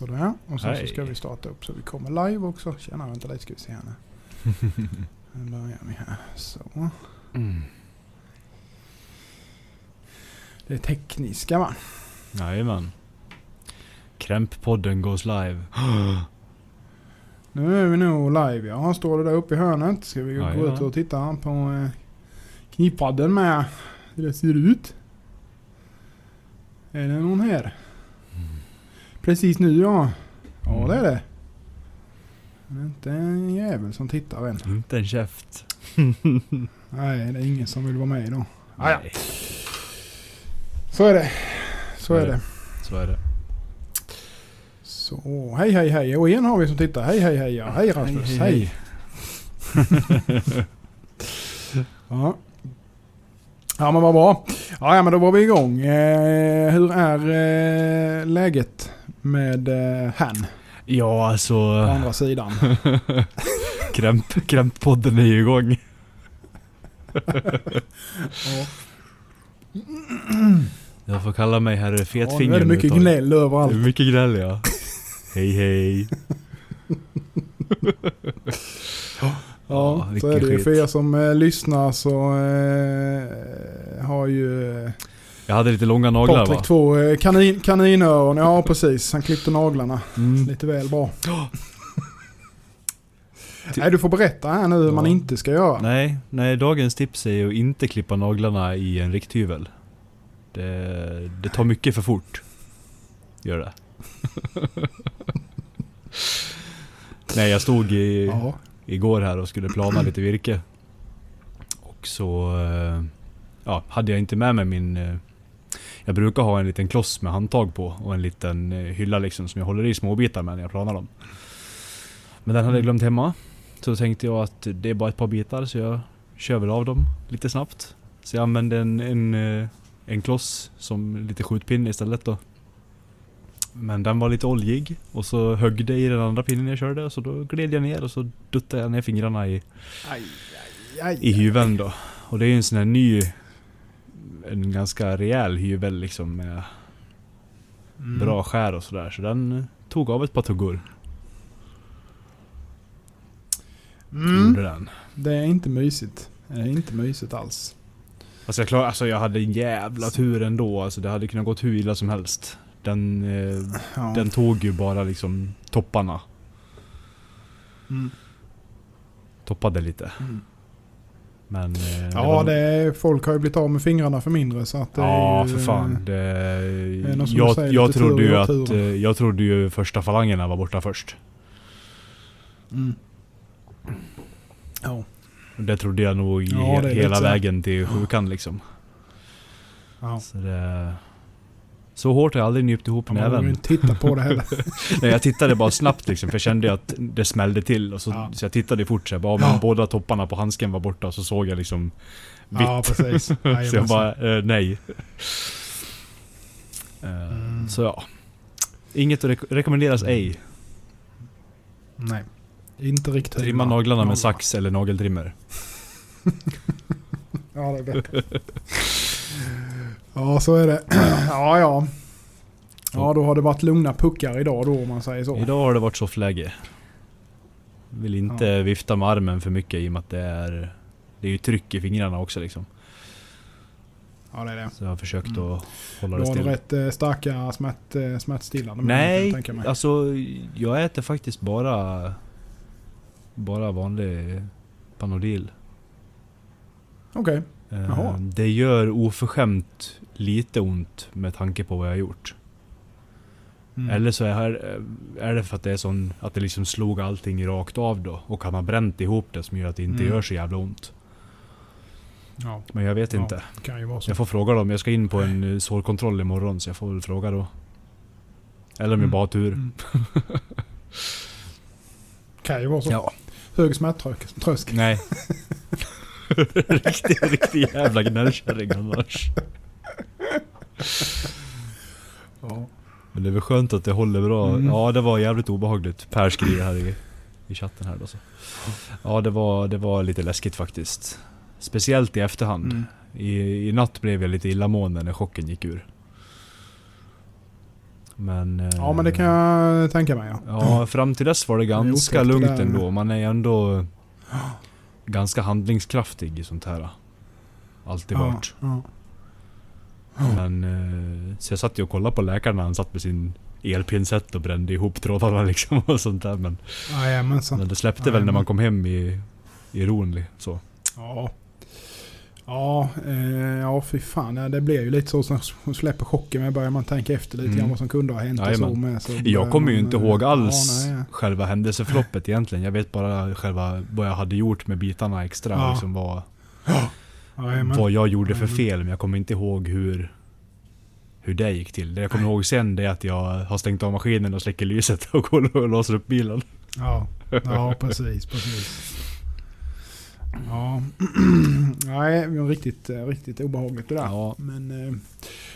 Sådär. Och sen Hej. så ska vi starta upp så vi kommer live också. Tjena, vänta lite ska vi se här nu. Nu börjar vi här. Så. Mm. Det är tekniska va? Jajamän. Krämppodden goes live. Nu är vi nog live ja. Står det där uppe i hörnet. Ska vi gå Jajamän. ut och titta på eh, knippadden med hur det ser ut. Är det någon här? Precis nu ja. Ja det är det. Det är inte en jävel som tittar än. Inte en käft. Nej, det är ingen som vill vara med idag. Ah, ja. Så är det. Så är det. Så är det. Så, hej hej hej. Och en har vi som tittar. Hej hej hej. Ja. Hej Rasmus. Hej. hej, Ja. ja men vad bra. Ja men då var vi igång. Eh, hur är eh, läget med eh, han Ja, på alltså... andra sidan? Krämp, krämppodden är ju igång. Ja. Jag får kalla mig herr Ja, nu Fetfinger. är det mycket gnäll Det är överallt. mycket gnäll ja. hej hej. Ja, Ja, så är det ju. För er som eh, lyssnar så eh, har ju eh, Jag hade lite långa naglar Patrik va? två eh, kanin, kaninöron. Ja precis, han klippte naglarna. Mm. Lite väl bra. Nej, du får berätta här nu hur man Ja. inte ska göra. Nej, nej, dagens tips är att inte klippa naglarna i en rikthyvel. Det, det tar mycket för fort. Gör det. nej, jag stod i, Ja. igår här och skulle plana lite virke. Och så eh, ja, hade jag inte med mig min... Jag brukar ha en liten kloss med handtag på och en liten eh, hylla liksom som jag håller i småbitar med när jag planar dem. Men den hade jag glömt hemma. Så tänkte jag att det är bara ett par bitar så jag kör väl av dem lite snabbt. Så jag använde en, en, eh, en kloss som lite skjutpinne istället då. Men den var lite oljig och så högg det i den andra pinnen jag körde så då gled jag ner och så duttade jag ner fingrarna i, Aj, aj, aj. i hyveln då. Och det är ju en sån här ny, en ganska rejäl hyvel liksom med Mm. bra skär och sådär. Så den tog av ett par tuggor. Mm. Den. Det är inte mysigt. Det är inte mysigt alls. Alltså jag, klar, alltså jag hade en jävla tur ändå. Alltså det hade kunnat gått hur illa som helst. Den, eh, Ja. den tog ju bara liksom topparna. Mm. Toppade lite. Mm. Men... eh, Ja, var- det är, folk har ju blivit av med fingrarna för mindre så att det Ja, är ju, för fan. Det, jag, säger, jag, trodde ju att, eh, jag trodde ju första falangerna var borta först. Mm. Ja. Det trodde jag nog Ja, hela vägen till sjukan liksom. ja. Så, det, så hårt har jag aldrig nypt ihop Man näven. inte titta på det heller. Nej, jag tittade bara snabbt liksom, för jag kände att det smällde till. Och så, Ja. så jag tittade fort så jag bara, men båda topparna på handsken var borta och så såg jag liksom vitt. ja, precis. så jag bara, eh, nej. Eh, Mm. Så ja. Inget att rek- rekommenderas ej. Nej. Inte riktigt. Trimma naglarna med sax eller nageltrimmer. Ja, det är bättre. Ja, så är det. ja, ja. Ja, då har det varit lugna puckar idag då om man säger så. Idag har det varit soffläge. Vill inte vifta med armen för mycket i och med att det är... Det är ju tryck i fingrarna också liksom. Ja, det är det. Så jag har försökt Mm. att hålla det har du still. rätt eh, starka smärt, eh, smärtstillande. jag Nej, tänka mig. alltså jag äter faktiskt bara... Bara vanlig Panodil. Okej. Eh, Jaha. Det gör oförskämt lite ont med tanke på vad jag har gjort. Mm. Eller så är, är det för att det är sån, att det liksom slog allting rakt av då. Och han har bränt ihop det som gör att det inte Mm. gör så jävla ont. Ja, Men jag vet Ja. inte. det kan ju vara så. Jag får fråga dem. Jag ska in på en eh, sårkontroll imorgon så jag får väl fråga då. Eller om jag Mm. bara har tur. Mm. kan ju vara så. Ja. Hög smärttröskel. Nej. riktig, riktig jävla gnällkärring annars. Ja. Men det är väl skönt att det håller bra. Mm. Ja, det var jävligt obehagligt. Per skriver här i, i chatten här då så. Ja, det var, det var lite läskigt faktiskt. Speciellt i efterhand. Mm. I, I natt blev jag lite illamående när chocken gick ur. Men... eh, Ja men det kan jag tänka mig ja. Ja, fram till dess var det ganska det lugnt där. ändå. Man är ändå ganska handlingskraftig i sånt här. Alltid ja, varit. ja. Men... eh, Så jag satt ju och kollade på läkaren när han satt med sin elpinsett och brände ihop trådarna liksom och sånt där. Men, Jajamensan. men det släppte väl när man kom hem i, i ron. li- Så. Ja. Ja, eh, ja fy fan. Ja, det blir ju lite så som släpper chocken. Men börjar man tänka efter lite Mm. grann vad som kunde ha hänt och så med. Så Jag kommer ju inte eh, ihåg alls Ja, nej. själva händelseförloppet egentligen. Jag vet bara själva vad jag hade gjort med bitarna extra. Ja. Liksom vad, Jajamän. vad jag gjorde för fel. Men jag kommer inte ihåg hur, hur det gick till. Det jag kommer ihåg sen det är att jag har stängt av maskinen och släcker lyset och går och låser upp bilen. Ja, ja precis, precis. Ja, nej, det riktigt, eh, riktigt obehagligt det där. Ja, Men eh,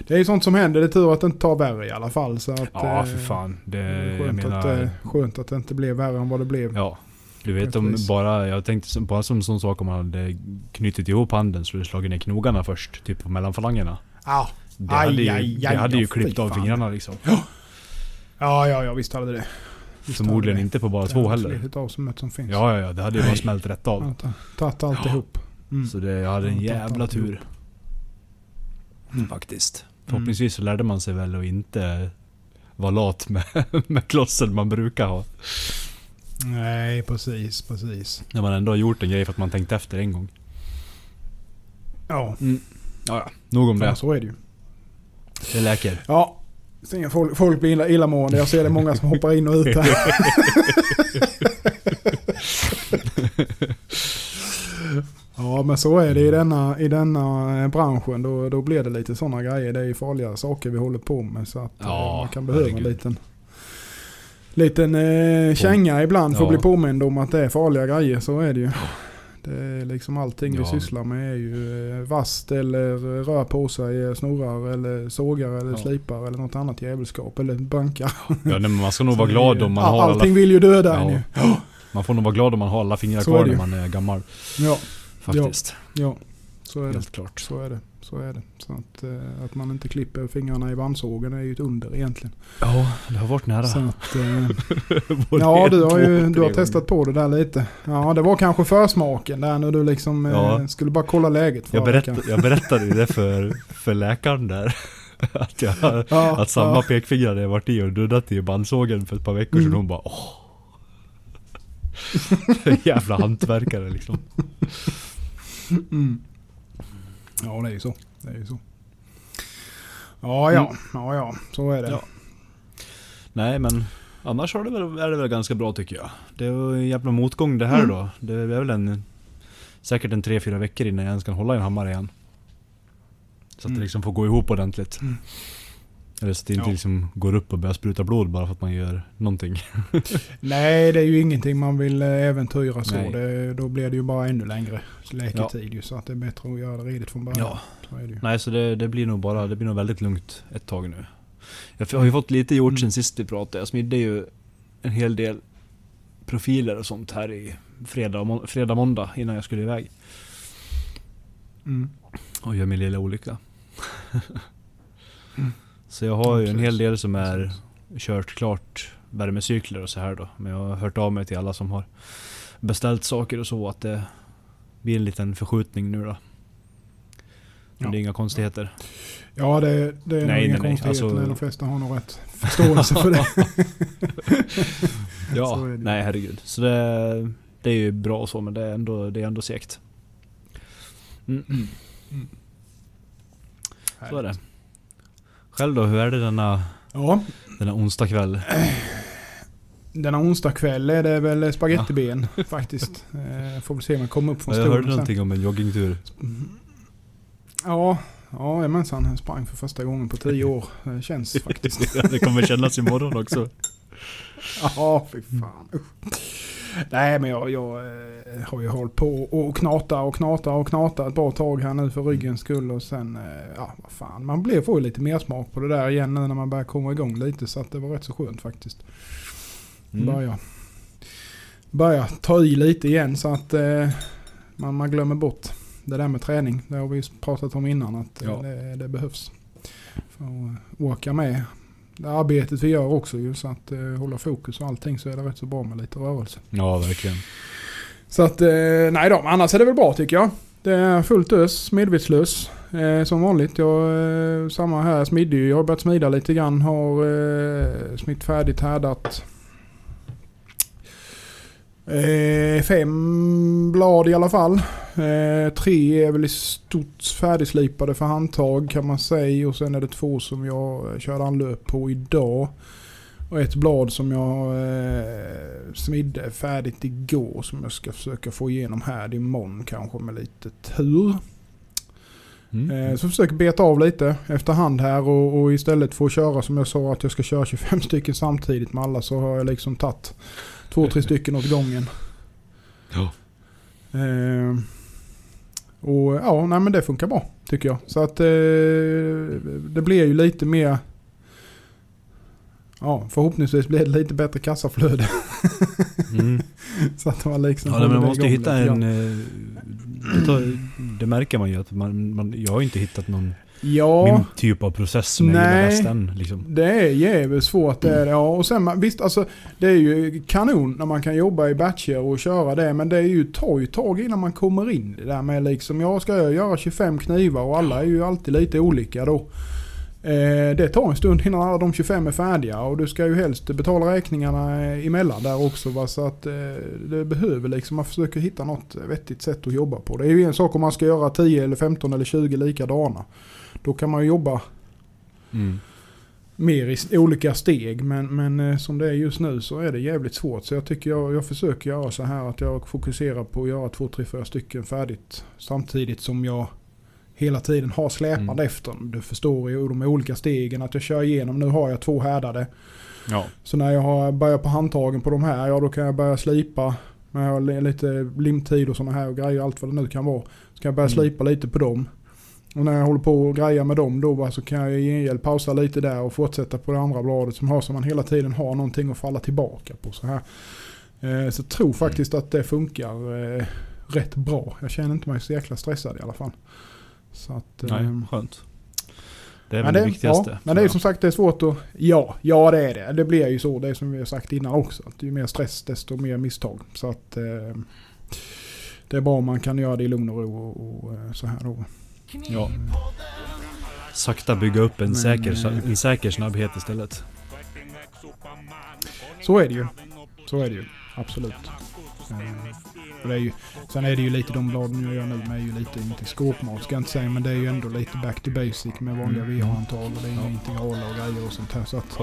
det är ju sånt som händer. Det är tur att det inte tar värre i alla fall. Så att, ja eh, för fan. Det, skönt, menar... att, eh, skönt att det inte blev värre än vad det blev. Ja. Du vet ett om bara, jag tänkte som- bara som sån sak om man hade knutit ihop handen så hade du slagit ner knogarna först. Typ på mellanfalangerna. Ja, Det Aj, hade ju, aj, det aj, hade ju ja, klippt av fan. fingrarna liksom. ja, ja, ja visst hade det. Visst Förmodligen hade det. inte på bara Det två heller. slitit av så mycket som finns. Ja, ja, ja. Det hade ju bara smält rätt av. Ja, ta- Tagit alltihop. Mm. Så det, jag hade en Ja, jävla tur. Mm. Faktiskt. Förhoppningsvis så lärde man sig väl att inte vara lat med, med klossen man brukar ha. Nej, precis, precis. När man ändå har gjort en grej för att man tänkt efter en gång. Ja, Ja, ja. Nog om ja det. så är det ju. Det läker. Ja, ser folk, folk blir illa, illamående. Jag ser det många som hoppar in och ut här. Ja men så är det i denna, i denna eh, branschen. Då, då blir det lite sådana grejer. Det är farliga saker vi håller på med. Så att eh, Ja, man kan behöva en herregud. liten, liten eh, känga ibland för att Ja. bli påmind om att det är farliga grejer. Så är det ju. Det är liksom allting vi Ja. sysslar med är ju eh, vast eller rör på sig, eh, snurrar eller sågar eller Ja. slipar eller något annat jävelskap eller bankar. Ja, nej, men man ska nog vara det glad om man all- har alla, Allting vill ju döda en Ja. ju. Man får nog vara glad om man har alla fingrar Så kvar det när man är gammal. Ja, Faktiskt. ja. Så är det. Helt klart. Så är det. Så är det. Så att, eh, att man inte klipper fingrarna i bandsågen är ju ett under egentligen. Ja, det har varit nära. Så att, eh, ja, du har ju du har testat på det där lite. Ja, det var kanske försmaken där när du liksom eh, Ja. skulle bara kolla läget. Jag, berätt, jag berättade ju det för, för läkaren där. Att, jag, Ja, att samma ja. pekfinger hade jag varit i och duddat i bandsågen för ett par veckor sedan. Mm. Hon bara åh. Jävla hantverkare liksom. Mm. Ja, det är ju så. Det är ju så. Ja, ja. Mm. Ja, ja. Så är det. Ja. Nej men annars har det väl, är det väl ganska bra tycker jag. Det är en jävla motgång det här Mm. då. Det är väl en, säkert en 3-4 veckor innan jag ens kan hålla en hammare igen. Så att Mm. det liksom får gå ihop ordentligt. Mm. Eller så att det inte Ja. liksom går upp och börjar spruta blod bara för att man gör någonting. Nej, det är ju ingenting man vill eh, äventyra så. Det, då blir det ju bara ännu längre läketid ju. Så att det är bättre att göra det redigt från början. Ja. Så. Nej så det, det blir nog bara, det blir nog väldigt lugnt ett tag nu. Jag har ju fått lite gjort Mm. sen sist vi pratade. Jag smidde ju en hel del profiler och sånt här i fredag, må- fredag måndag innan jag skulle iväg. Mm. Och gör min lilla olycka. Mm. Så jag har ju en hel del som är kört klart värmecykler och så här då. Men jag har hört av mig till alla som har beställt saker och så att det blir en liten förskjutning nu då. Men Ja. det är inga konstigheter. Ja, det, det är nog Nej, inga nej, konstigheter. Alltså- när De flesta har nog rätt förståelse för det. Ja, det. nej herregud. Så det, det är ju bra och så men det är ändå, det är ändå segt. Mm. Så är det. Själv då, hur är det denna, Ja, denna onsdag kväll? denna onsdag kväll är det väl spagettiben faktiskt. Eh, får väl se om jag kommer upp från Jag stolen hörde någonting om en joggingtur. Ja, ja jajamensan. Jag sprang för första gången på tio år. Det känns faktiskt. det kommer kännas imorgon också. Ja, fy fan. Nej, men jag, jag eh, har ju hållit på och knata och knata och knata ett bra tag här nu för ryggens skull. Och sen, eh, ja vad fan. Man blev, får ju lite mer smak på det där igen nu när man börjar komma igång lite. Så att det var rätt så skönt faktiskt. Mm. Börja, börja ta i lite igen så att eh, man, man glömmer bort det där med träning. Det har vi pratat om innan att eh, Ja. det, det behövs. För att orka med arbetet vi gör också ju. Så att eh, hålla fokus och allting så är det rätt så bra med lite rörelse. Ja, verkligen. Så att, eh, nej då, annars är det väl bra tycker jag. Det är fullt ös, medvetslös. Eh, som vanligt. Jag, eh, samma här, smidig ju. Jag har börjat smida lite grann. Har eh, smitt färdigt härdat. Eh, fem blad i alla fall. Eh, tre är väl i stort färdigslipade för handtag kan man säga. Och sen är det två som jag körde anlöp på idag. Och ett blad som jag eh, smidde färdigt igår som jag ska försöka få igenom här imorgon kanske med lite tur. Mm. Eh, så jag försöker beta av lite efterhand här och, och istället att köra som jag sa att jag ska köra 25 stycken samtidigt med alla så har jag liksom tagit två, tre stycken åt gången. Ja. Eh, och ja, nej men det funkar bra tycker jag. Så att eh, det blir ju lite mer Ja, förhoppningsvis blir det lite bättre kassaflöde. Mm. så att man liksom Ja, men man måste hitta lite en... eh, Det, tar, det märker man ju att man, man, jag har inte hittat någon Ja, min typ av process som jag gillar Nej. än. Liksom. det är jävligt svårt det är det. Ja, och sen visst alltså det är ju kanon när man kan jobba i batcher och köra det. Men det är ju, tar ju tag innan man kommer in det där med liksom, ja ska jag göra 25 knivar och alla är ju alltid lite olika då. Eh, det tar en stund innan alla de 25 är färdiga och du ska ju helst betala räkningarna eh, emellan där också. Va? Så att eh, det behöver liksom, man försöker hitta något vettigt sätt att jobba på. Det är ju en sak om man ska göra 10 eller 15 eller 20 likadana. Då kan man jobba Mm. mer i olika steg. Men, men eh, som det är just nu så är det jävligt svårt. Så jag tycker jag, jag försöker göra så här att jag fokuserar på att göra två, tre, fyra stycken färdigt. Samtidigt som jag hela tiden har släpande Mm. efter. Du förstår ju de olika stegen att jag kör igenom. Nu har jag två härdade. Ja. Så när jag har börjat på handtagen på de här, ja då kan jag börja slipa. När jag har li- lite limtid och sådana här grejer, allt vad det nu kan vara. Så kan jag börja Mm. slipa lite på dem. Och när jag håller på och grejer med dem då så kan jag i gengäld pausa lite där och fortsätta på det andra bladet som har så man hela tiden har någonting att falla tillbaka på. Så här. Eh, så jag tror faktiskt att det funkar eh, rätt bra. Jag känner inte mig så jäkla stressad i alla fall. Så att, Nej, ehm, skönt. Det är men väl det, viktigaste. Ja, men det är som sagt det är svårt att... Ja, ja det är det. Det blir ju så. Det är som vi har sagt innan också. Att ju mer stress desto mer misstag. Så att... Eh, det är bra om man kan göra det i lugn och ro och, och eh, så här då. Ja. Sakta bygga upp en, Men, säker, eh, en säker snabbhet istället. Så är det ju. Så är det ju. Absolut. Eh, och det är ju, sen är det ju lite de bladen jag gör nu med är ju lite, inte skåpmat ska jag inte säga, men det är ju ändå lite back to basic med vanliga Mm. VH-handtag och det är Ja. inga integraler och grejer och sånt här. Så att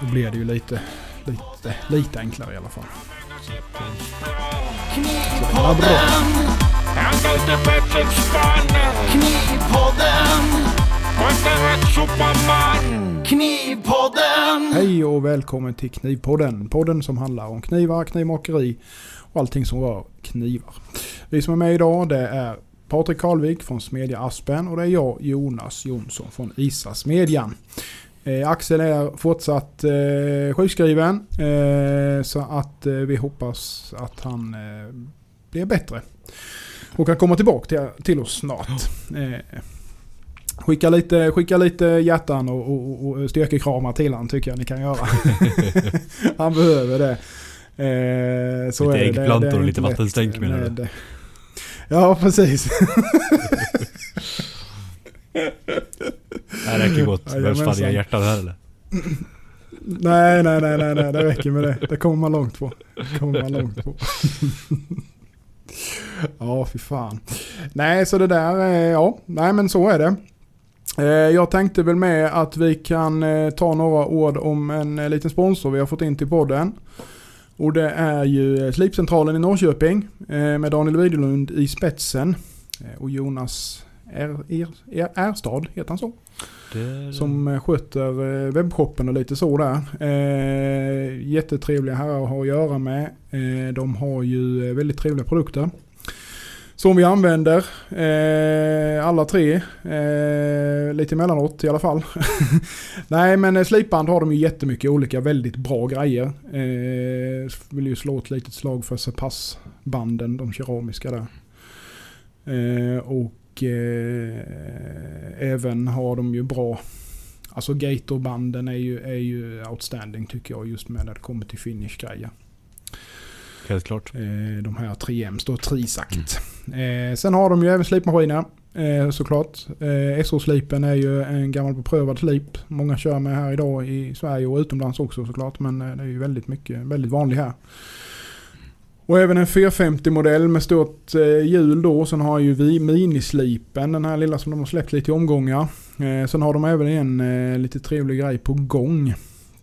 då blir det ju lite, lite, lite enklare i alla fall. Så eh, Ja, bra. Knivpodden! Knivpodden! Hej och välkommen till Knivpodden. Podden som handlar om knivar, knivmakeri och allting som rör knivar. Vi som är med idag det är Patrik Karlvik från Smedja Aspen och det är jag Jonas Jonsson från Isa Smedjan. Eh, Axel är fortsatt eh, sjukskriven eh, så att eh, vi hoppas att han eh, blir bättre. Och kan komma tillbaka till, till oss snart. Eh, Skicka lite, skicka lite hjärtan och, och, och styrkekramar till han tycker jag ni kan göra. han behöver det. Eh, så Lite äggplantor och lite vattenstänk, menar du? Ja, precis. Det räcker gott. Behövs fan inga hjärtan här eller? nej, nej, nej, nej, nej, det räcker med det. Det kommer man långt på. Det kommer man långt på. ja, fy fan. Nej, så det där, eh, ja, nej men så är det. Eh, Jag tänkte väl med att vi kan eh, ta några ord om en liten sponsor vi har fått in till podden. Och det är ju Slipcentralen i Norrköping med Daniel Widerlund i spetsen. Och Jonas är, är, Erstad, heter han så? Det, Som sköter webbshoppen och lite så där. Eh, jättetrevliga herrar att ha att göra med. Eh, de har ju väldigt trevliga produkter. Som vi använder eh, alla tre. Eh, lite emellanåt i alla fall. Nej men eh, slipband har de ju jättemycket olika väldigt bra grejer. Eh, vill ju slå ett litet slag för Sepass-banden, de keramiska där. Eh, och eh, även har de ju bra Alltså Gatorbanden är ju, är ju outstanding tycker jag just med när det kommer till finish-grejer. Helt klart. Eh, de här 3Ms då, Trisakt. Eh, sen har de ju även slipmaskiner. Eh, såklart. Eh, SO-slipen är ju en gammal beprövad slip. Många kör med här idag i Sverige och utomlands också såklart. Men eh, det är ju väldigt mycket, väldigt vanlig här. Och även en 450-modell med stort eh, hjul då. Sen har ju vi minislipen, den här lilla som de har släppt lite i omgångar. Eh, sen har de även en eh, lite trevlig grej på gång.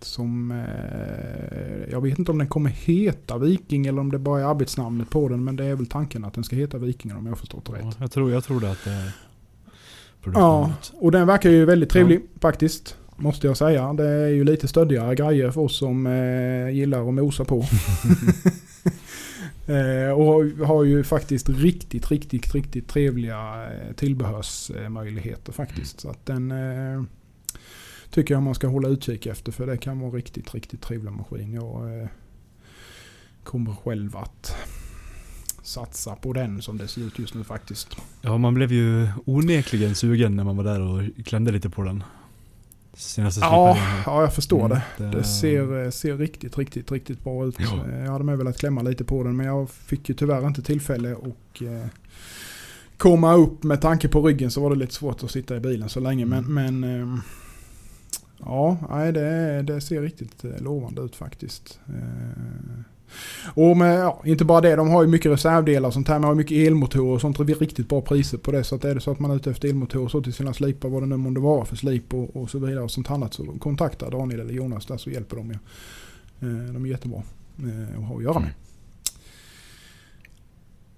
Som, eh, jag vet inte om den kommer heta Viking eller om det bara är arbetsnamnet på den. Men det är väl tanken att den ska heta Viking om jag har förstått det Ja, rätt. jag, tror, jag tror det att det är Ja, och den verkar ju väldigt trevlig faktiskt. Måste jag säga. Det är ju lite stöddigare grejer för oss som eh, gillar att mosa på. eh, och har ju faktiskt riktigt, riktigt, riktigt trevliga eh, tillbehörsmöjligheter faktiskt. Så att den eh, tycker jag man ska hålla utkik efter. För det kan vara riktigt, riktigt trevlig maskin. Jag eh, kommer själv att satsa på den som det ser ut just nu faktiskt. Ja, man blev ju onekligen sugen när man var där och klämde lite på den. Senaste Ja, ja, jag förstår det. Mm, Det ser, eh, ser riktigt, riktigt, riktigt bra ut. Ja. Eh, Jag hade med velat klämma lite på den men jag fick ju tyvärr inte tillfälle och eh, komma upp med tanke på ryggen så var det lite svårt att sitta i bilen så länge. Men, men eh, ja, nej, det, det ser riktigt eh, lovande ut faktiskt. Eh, och med, ja, inte bara det, de har ju mycket reservdelar och sånt här. Man har mycket elmotorer och sånt. Det är riktigt bra priser på det. Så att är det så att man är ute efter elmotorer så till sina slipar, vad det nu månde vara för slip och, och så vidare och sånt annat. Så kontakta Daniel eller Jonas där så hjälper de ju. Eh, de är jättebra att ha att göra med.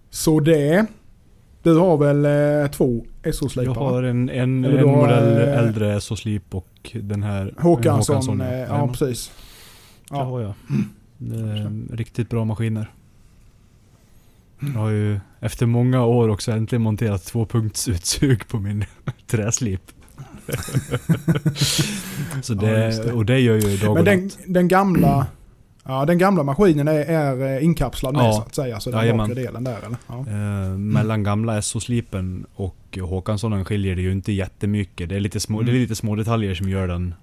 Så det. Du har väl eh, två SO-slipar? Jag har en, en, Eller en har, modell eh, äldre SO-slip och den här Håkansson. eh, ja, precis. Det Ja. har jag. Det är riktigt bra maskiner. Jag har ju efter många år också äntligen monterat tvåpunktsutsug på min träslip. Så Ja, det, just det. och det gör ju dag och Men den, den gamla... Ja, den gamla maskinen är, är eh, inkapslad med Ja. så att säga. Så den Jajamän. bakre delen där eller? Ja. Eh, mellan gamla SO-slipen och Håkanssonen skiljer det ju inte jättemycket. Det är lite små, Mm. det är lite små detaljer som gör den,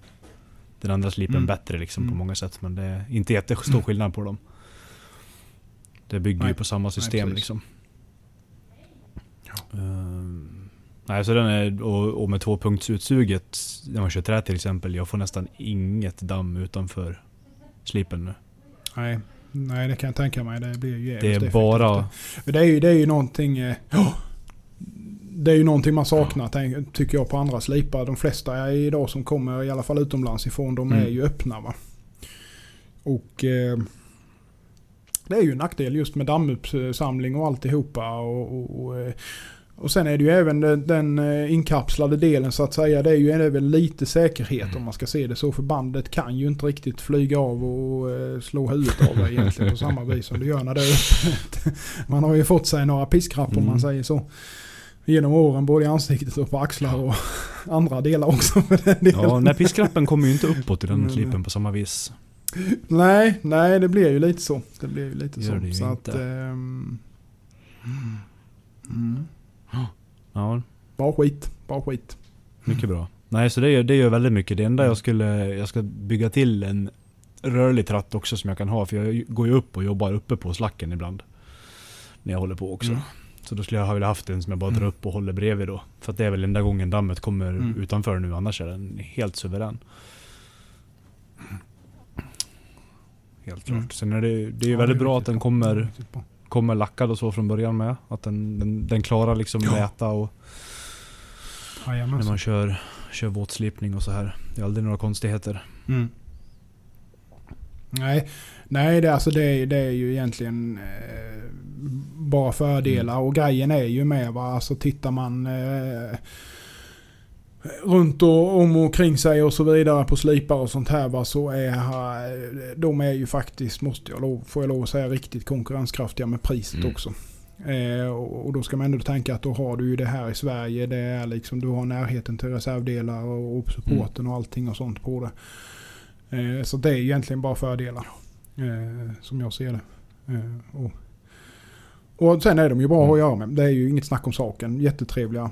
den andra slipen Mm. bättre liksom på Mm. många sätt. Men det är inte jättestor Mm. skillnad på dem. Det bygger ju Nej. på samma system precis. liksom. Ehm, nej, så den är, och, och med tvåpunktsutsuget, när man kör trä till exempel, jag får nästan inget damm utanför slipen nu. Nej. Nej, det kan jag tänka mig. Det blir ju jävligt Det är bara... Det är ju, det är ju någonting... ja, det är ju någonting man saknar tänk, tycker jag på andra slipar. De flesta är idag som kommer i alla fall utomlands ifrån de Mm. är ju öppna va. Och eh, det är ju en nackdel just med dammuppsamling och alltihopa. Och, och, och, eh, och sen är det ju även den, den eh, inkapslade delen så att säga. Det är ju väl lite säkerhet om man ska se det så. För bandet kan ju inte riktigt flyga av och eh, slå huvudet av dig egentligen på samma vis som det gör när det är öppet. Man har ju fått sig några piskrapp om Mm. man säger så. Genom åren både i ansiktet och på axlar och andra delar också. Ja, nej, piskrappen kommer ju inte uppåt i den Men, slipen på samma vis. Nej, nej det blir ju lite så. Det blir ju lite Gör så. det ju så inte. att... ehm, mm. Ja, Bara skit. Bara skit. mycket bra. Nej, så det gör, det gör väldigt mycket. Det enda jag skulle... Jag ska bygga till en rörlig tratt också som jag kan ha. För jag går ju upp och jobbar uppe på slacken ibland. När jag håller på också. Mm. Så då skulle jag ha velat haft en som jag bara drar Mm. upp och håller bredvid då. För att det är väl enda gången dammet kommer Mm. utanför nu. Annars är den helt suverän. Helt klart. Mm. Sen är det, det är ju Ja, väldigt bra att den kommer. Kommer lackad och så från början med. Att den, den, den klarar liksom Ja. mäta och när Jajamensan. man kör, kör våtslipning och så här. Det är aldrig några konstigheter. Mm. Nej, nej det, alltså det, är- det är ju egentligen eh, bara fördelar. Och grejen är ju med va, alltså tittar man eh, runt och om och kring sig och så vidare på slipar och sånt här va, så är eh, de är ju faktiskt, måste jag lov, får jag lov att säga, riktigt konkurrenskraftiga med priset Mm. också. Eh, och, och då ska man ändå tänka att då har du ju det här i Sverige. Det är liksom, du har närheten till reservdelar och, och supporten och allting och sånt på det. Eh, så det är egentligen bara fördelar. Eh, som jag ser det. Eh, och, och sen är de ju bra ha att göra med. Det är ju inget snack om saken. Jättetrevliga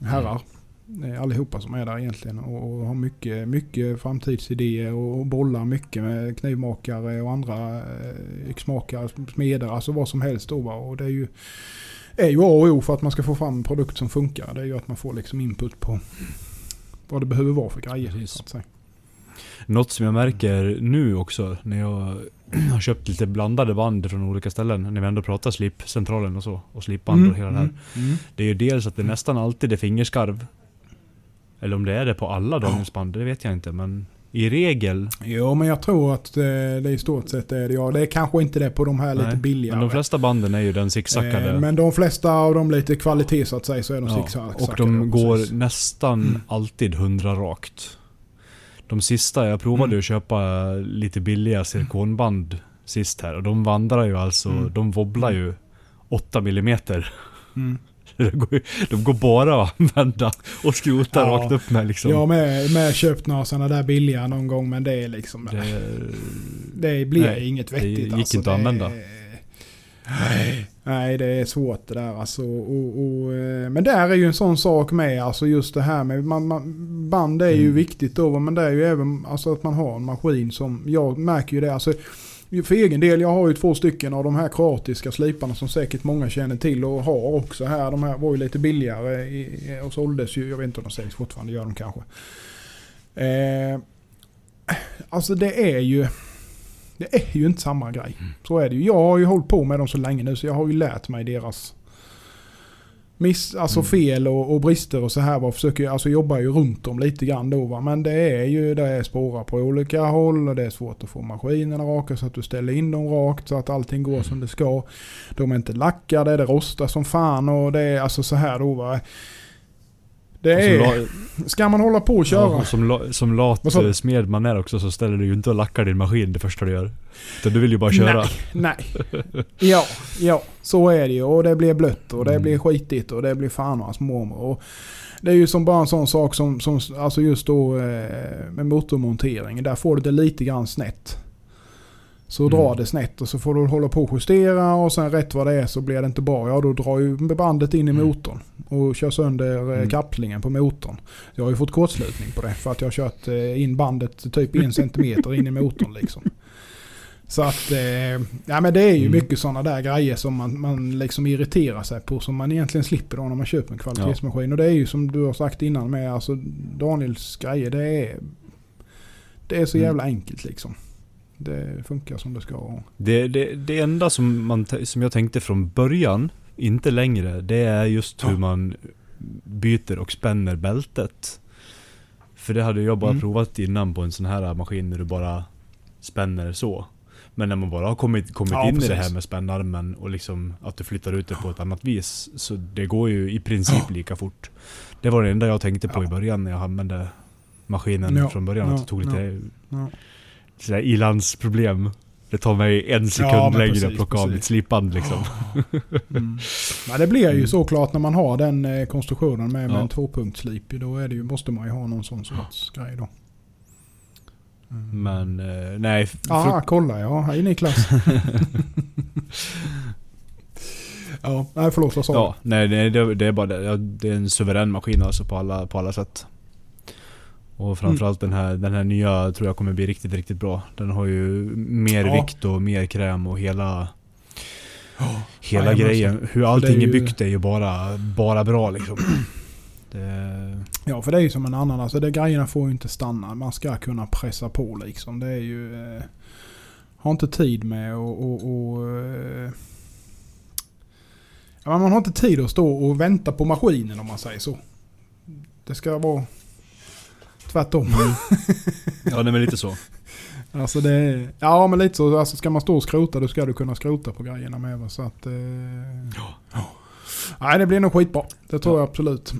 herrar. Eh, Allihopa som är där egentligen och, och har mycket, mycket framtidsidéer och, och bollar mycket med knivmakare och andra eh, yxmakare, smeder, alltså vad som helst då. Och det är ju, är ju A och O för att man ska få fram en produkt som funkar. Det är ju att man får liksom input på vad det behöver vara för grejer. Precis. Så. Något som jag märker nu också när jag har köpt lite blandade band från olika ställen. När vi ändå pratar slipcentralen och så. Och slipband och hela det här. Mm, mm. Det är ju dels att det nästan alltid är fingerskarv. Eller om det är det på alla dagens band, det vet jag inte. Men i regel. Jo, men jag tror att eh, det i stort sett är det ja. Det är kanske inte det på de här lite nej, billigare. Men de flesta banden är ju den zigzackade. Eh, Men de flesta av dem lite kvalitet så att säga så är de Ja, zigzackade. och de går precis. nästan Mm. alltid 100 rakt. De sista, jag provade Mm. att köpa lite billiga silikonband sist här. Och de vandrar ju alltså, Mm. de wobblar ju 8 mm. Mm. De går, bara att använda och skrota Ja. rakt upp med liksom. Jag har med, med köpt några sådana där billiga någon gång men det är liksom... Det, det, blir nej, inget det vettigt gick alltså. inte att Det använda. Nej, nej, det är svårt det där alltså. Och, och, eh, men där är ju en sån sak med, alltså just det här med man, man, band är ju Mm. viktigt då, men det är ju även alltså att man har en maskin som, jag märker ju det, alltså för egen del, jag har ju två stycken av de här kroatiska sliparna som säkert många känner till och har också här. De här var ju lite billigare i, och såldes ju, jag vet inte om de säljs fortfarande, gör de kanske. Eh, alltså det är ju, det är ju inte samma grej. Så är det ju. Jag har ju hållit på med dem så länge nu så jag har ju lärt mig deras miss, alltså Mm. fel och, och brister och så här. Var försöker, alltså jobbar ju runt dem lite grann då va. Men det är ju, det är spårar på olika håll och det är svårt att få maskinerna raka så att du ställer in dem rakt så att allting går som det ska. De är inte lackade, det rostar som fan och det är alltså så här då va. Det är, ska man hålla på och köra? ja, som, la, som lat smed man är också så ställer du ju inte och lackar din maskin det första du gör. Utan du vill ju bara köra. Nej. Ja, ja, så är det ju. Och det blir blött och det Mm. blir skitigt och det blir fan och hans mormor. Och det är ju som bara en sån sak som, som alltså just då eh, med motormontering. Där får du det lite grann snett. Så Mm. drar det snett och så får du hålla på och justera och sen rätt vad det är så blir det inte bra. Ja då drar ju bandet in i Mm. motorn och kör sönder eh, Mm. kapslingen på motorn. Jag har ju fått kortslutning på det för att jag har kört eh, in bandet typ en centimeter in i motorn liksom. Så att, eh, ja men det är ju Mm. mycket sådana där grejer som man, man liksom irriterar sig på som man egentligen slipper då när man köper en kvalitetsmaskin. Och det är ju som du har sagt innan med alltså Daniels grejer, det är, det är så Mm. jävla enkelt liksom. Det funkar som det ska. Det, det, det enda som, man, som jag tänkte från början, inte längre, det är just hur Ja. man byter och spänner bältet. För det hade jag bara Mm. provat innan på en sån här maskin när du bara spänner så. Men när man bara har kommit, kommit Ja, in i det precis. här med spännarmen och liksom att du flyttar ut det på ett annat vis. Så det går ju i princip Ja. lika fort. Det var det enda jag tänkte på i början när jag använde maskinen från början. ja, att det tog lite. Sådär ilandsproblem. Det tar mig en sekund Ja, längre precis, att plocka av precis. mitt slipband liksom. Mm. Men det blir ju Mm. såklart när man har den eh, konstruktionen med, med Ja. en tvåpunktslip. Då är det ju, måste man ju ha någon sån sorts grej då. Mm. Men eh, nej. Ja, kolla ja. Hej Niklas. ja, nej förlåt vad sa ja, nej, nej det, det är bara det. Ja, det är en suverän maskin alltså på alla, på alla sätt. Och framförallt Mm. den, här, den här nya tror jag kommer bli riktigt, riktigt bra. Den har ju mer Ja. vikt och mer kräm och hela, du? hela grejen. Hur allting är är, ju- byggt är ju bara, bara bra liksom. Det, Ja, för det är ju som en annan. Alltså det, grejerna får ju inte stanna. Man ska kunna pressa på liksom. Det är ju... Eh, har inte tid med och... och, och eh, man har inte tid att stå och vänta på maskinen om man säger så. Det ska vara tvärtom. ja, nej, men lite så. Alltså det är, Ja men lite så. Alltså ska man stå och skrota då ska du kunna skrota på grejerna med. va, Så att... Eh, ja. Nej det blir nog skitbra. Det tror Ja. jag absolut.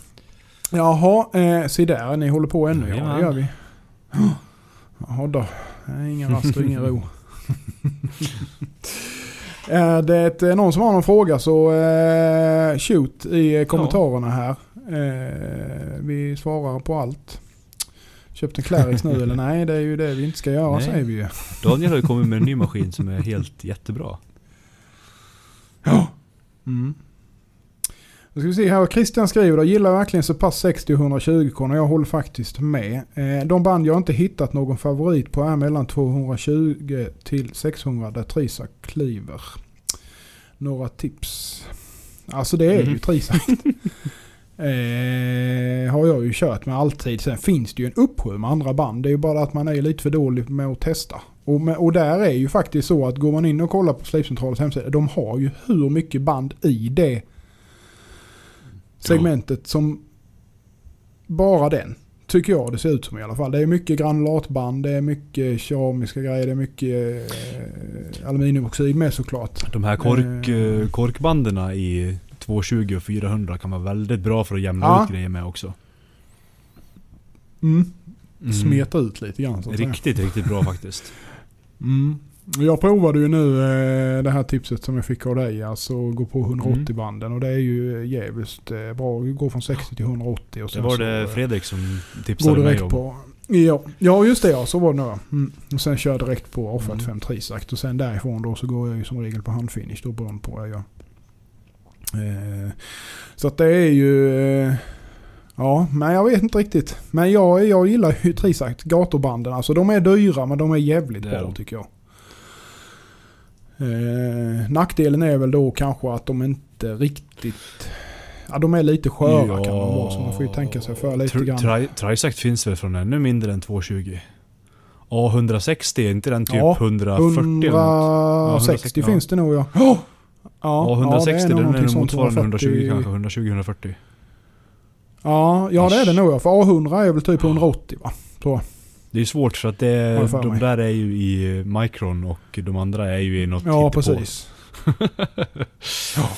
Jaha, eh, se där. Ni håller på ännu. Ja det gör vi. Jaha då. Det är Ingen rast och ingen ro. Är det eh, någon som har någon fråga så eh, shoot i kommentarerna här. Eh, vi svarar på allt. Köpt en Clarix nu eller nej? Det är ju det vi inte ska göra Nej. säger vi ju. Daniel har ju kommit med en ny maskin som är helt jättebra. Ja. Mm. Då ska vi se här, Christian skriver då, gillar verkligen så pass 60 och 120 och jag håller faktiskt med. Eh, de band jag inte hittat någon favorit på är mellan 220 till 600 där Trisak kliver. Några tips? Alltså det är ju Mhm. Eh, har jag ju kört med alltid. Sen finns det ju en uppsjö med andra band. Det är ju bara att man är lite för dålig med att testa. Och, med, och där är ju faktiskt så att går man in och kollar på Slipcentralens hemsida. De har ju hur mycket band i det segmentet som bara den. Tycker jag det ser ut som i alla fall. Det är mycket granulatband, det är mycket keramiska grejer, det är mycket eh, aluminiumoxid med såklart. De här kork, Eh. eh, korkbanderna i 220 och 400 kan vara väldigt bra för att jämna Ja. ut grejer med också. Mm. Mm. Smeta ut lite grann så att säga. Riktigt, riktigt bra faktiskt. Mm. Jag provade ju nu eh, det här tipset som jag fick av dig. Alltså gå på 180 Mm. banden och det är ju jävligt eh, bra. Gå från 60 till 180 och Det var det eh, Fredrik som tipsade mig om. på. Ja, ja just det ja, så var det nog. Mm. Och sen kör jag direkt på A45 Mm. Trisakt och sen därifrån då så går jag ju som regel på handfinish då beroende på vad jag gör. Eh, så att det är ju... Eh, ja, men jag vet inte riktigt. Men jag, jag gillar ju Trisakt, gaturbanden. Alltså de är dyra men de är jävligt bra de. tycker jag. Eh, nackdelen är väl då kanske att de inte riktigt... Ja, de är lite sköra kan de vara så man får ju tänka sig för lite grann. Tri- Trisakt finns väl från ännu mindre än 220? A160, är inte den typ Ja, 140? eller något? 160 ja. finns det nog ja. Ja, Ja, 160 nog den är någonting nog sånt, motsvarande 120 140. kanske, 120-140. Ja, ja det är det nog ja. För A100 är väl typ 180 va? Tror jag. Det är svårt för att det, jag för de mig. där är ju i eh, micron och de andra är ju i något Ja, precis. ja.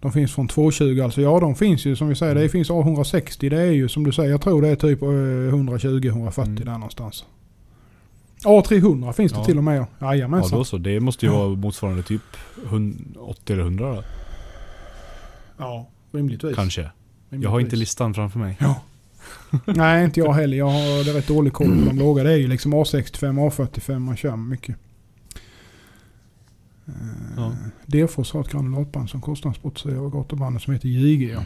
De finns från 220 alltså. Ja, de finns ju som vi säger. Det finns A160. Det är ju som du säger. Jag tror det är typ eh, 120-140 Mm. där någonstans. A300 finns det Ja. till och med ja. Ja Jajamensan. då så. Det måste ju Ja. vara motsvarande typ 100 80 eller 100 då, Ja, rimligtvis. kanske. Jag har inte Rimligtvis. listan framför mig. Ja. Nej, inte jag heller. Jag har det rätt dålig koll på de låga. Det är ju liksom A65, A45 man kör mycket. Ja. Ja. Delfors har ett granulatband som kostnadssportsäger och gatubandet som heter JG. Ja.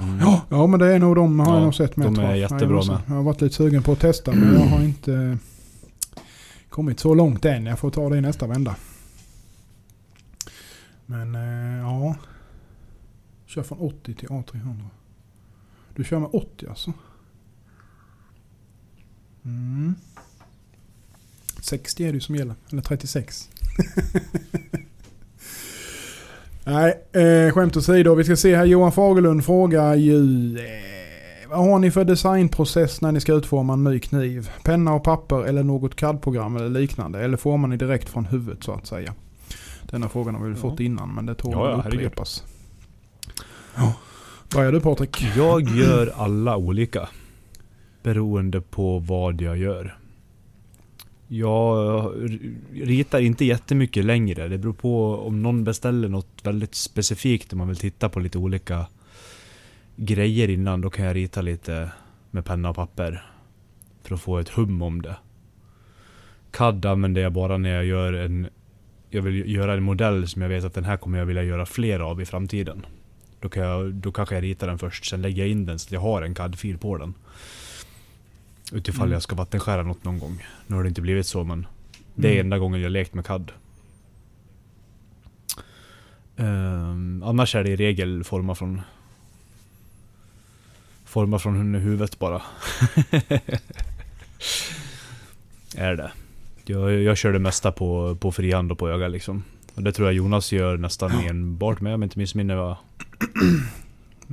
Mm. Ja, ja, men det är nog de har Ja, jag nog sett med. de är jättebra med. Jag har varit lite sugen på att testa men jag har inte kommit så långt än. Jag får ta det i nästa vända. Men eh, ja. Kör från 80 till A300. Du kör med 80 alltså? Mm. 60 är det ju som gäller. Eller 36. Nej, eh, skämt åsido. Vi ska se här. Johan Fagerlund frågar ju... Eh, vad har ni för designprocess när ni ska utforma en ny kniv? Penna och papper eller något CAD-program eller liknande? Eller formar ni direkt från huvudet så att säga? Denna frågan har vi väl Ja. fått innan men det tål Ja, att upprepas. Ja. Vad gör du Patrik? Jag gör alla olika. Beroende på vad jag gör. Jag ritar inte jättemycket längre. Det beror på om någon beställer något väldigt specifikt. Om man vill titta på lite olika grejer innan. Då kan jag rita lite med penna och papper. För att få ett hum om det. CAD använder jag bara när jag gör en... Jag vill göra en modell som jag vet att den här kommer jag vilja göra fler av i framtiden. Då, kan jag, då kanske jag ritar den först, sen lägger jag in den så att jag har en CAD-fil på den. Utifall Mm. jag ska vattenskära något någon gång. Nu har det inte blivit så men det är Mm. enda gången jag lekt med CAD. Ehm, annars är det i regel forma från Forma från huvudet bara. är det. Jag, jag kör det mesta på, på frihand och på öga liksom. Och det tror jag Jonas gör nästan enbart med om jag inte missminner va?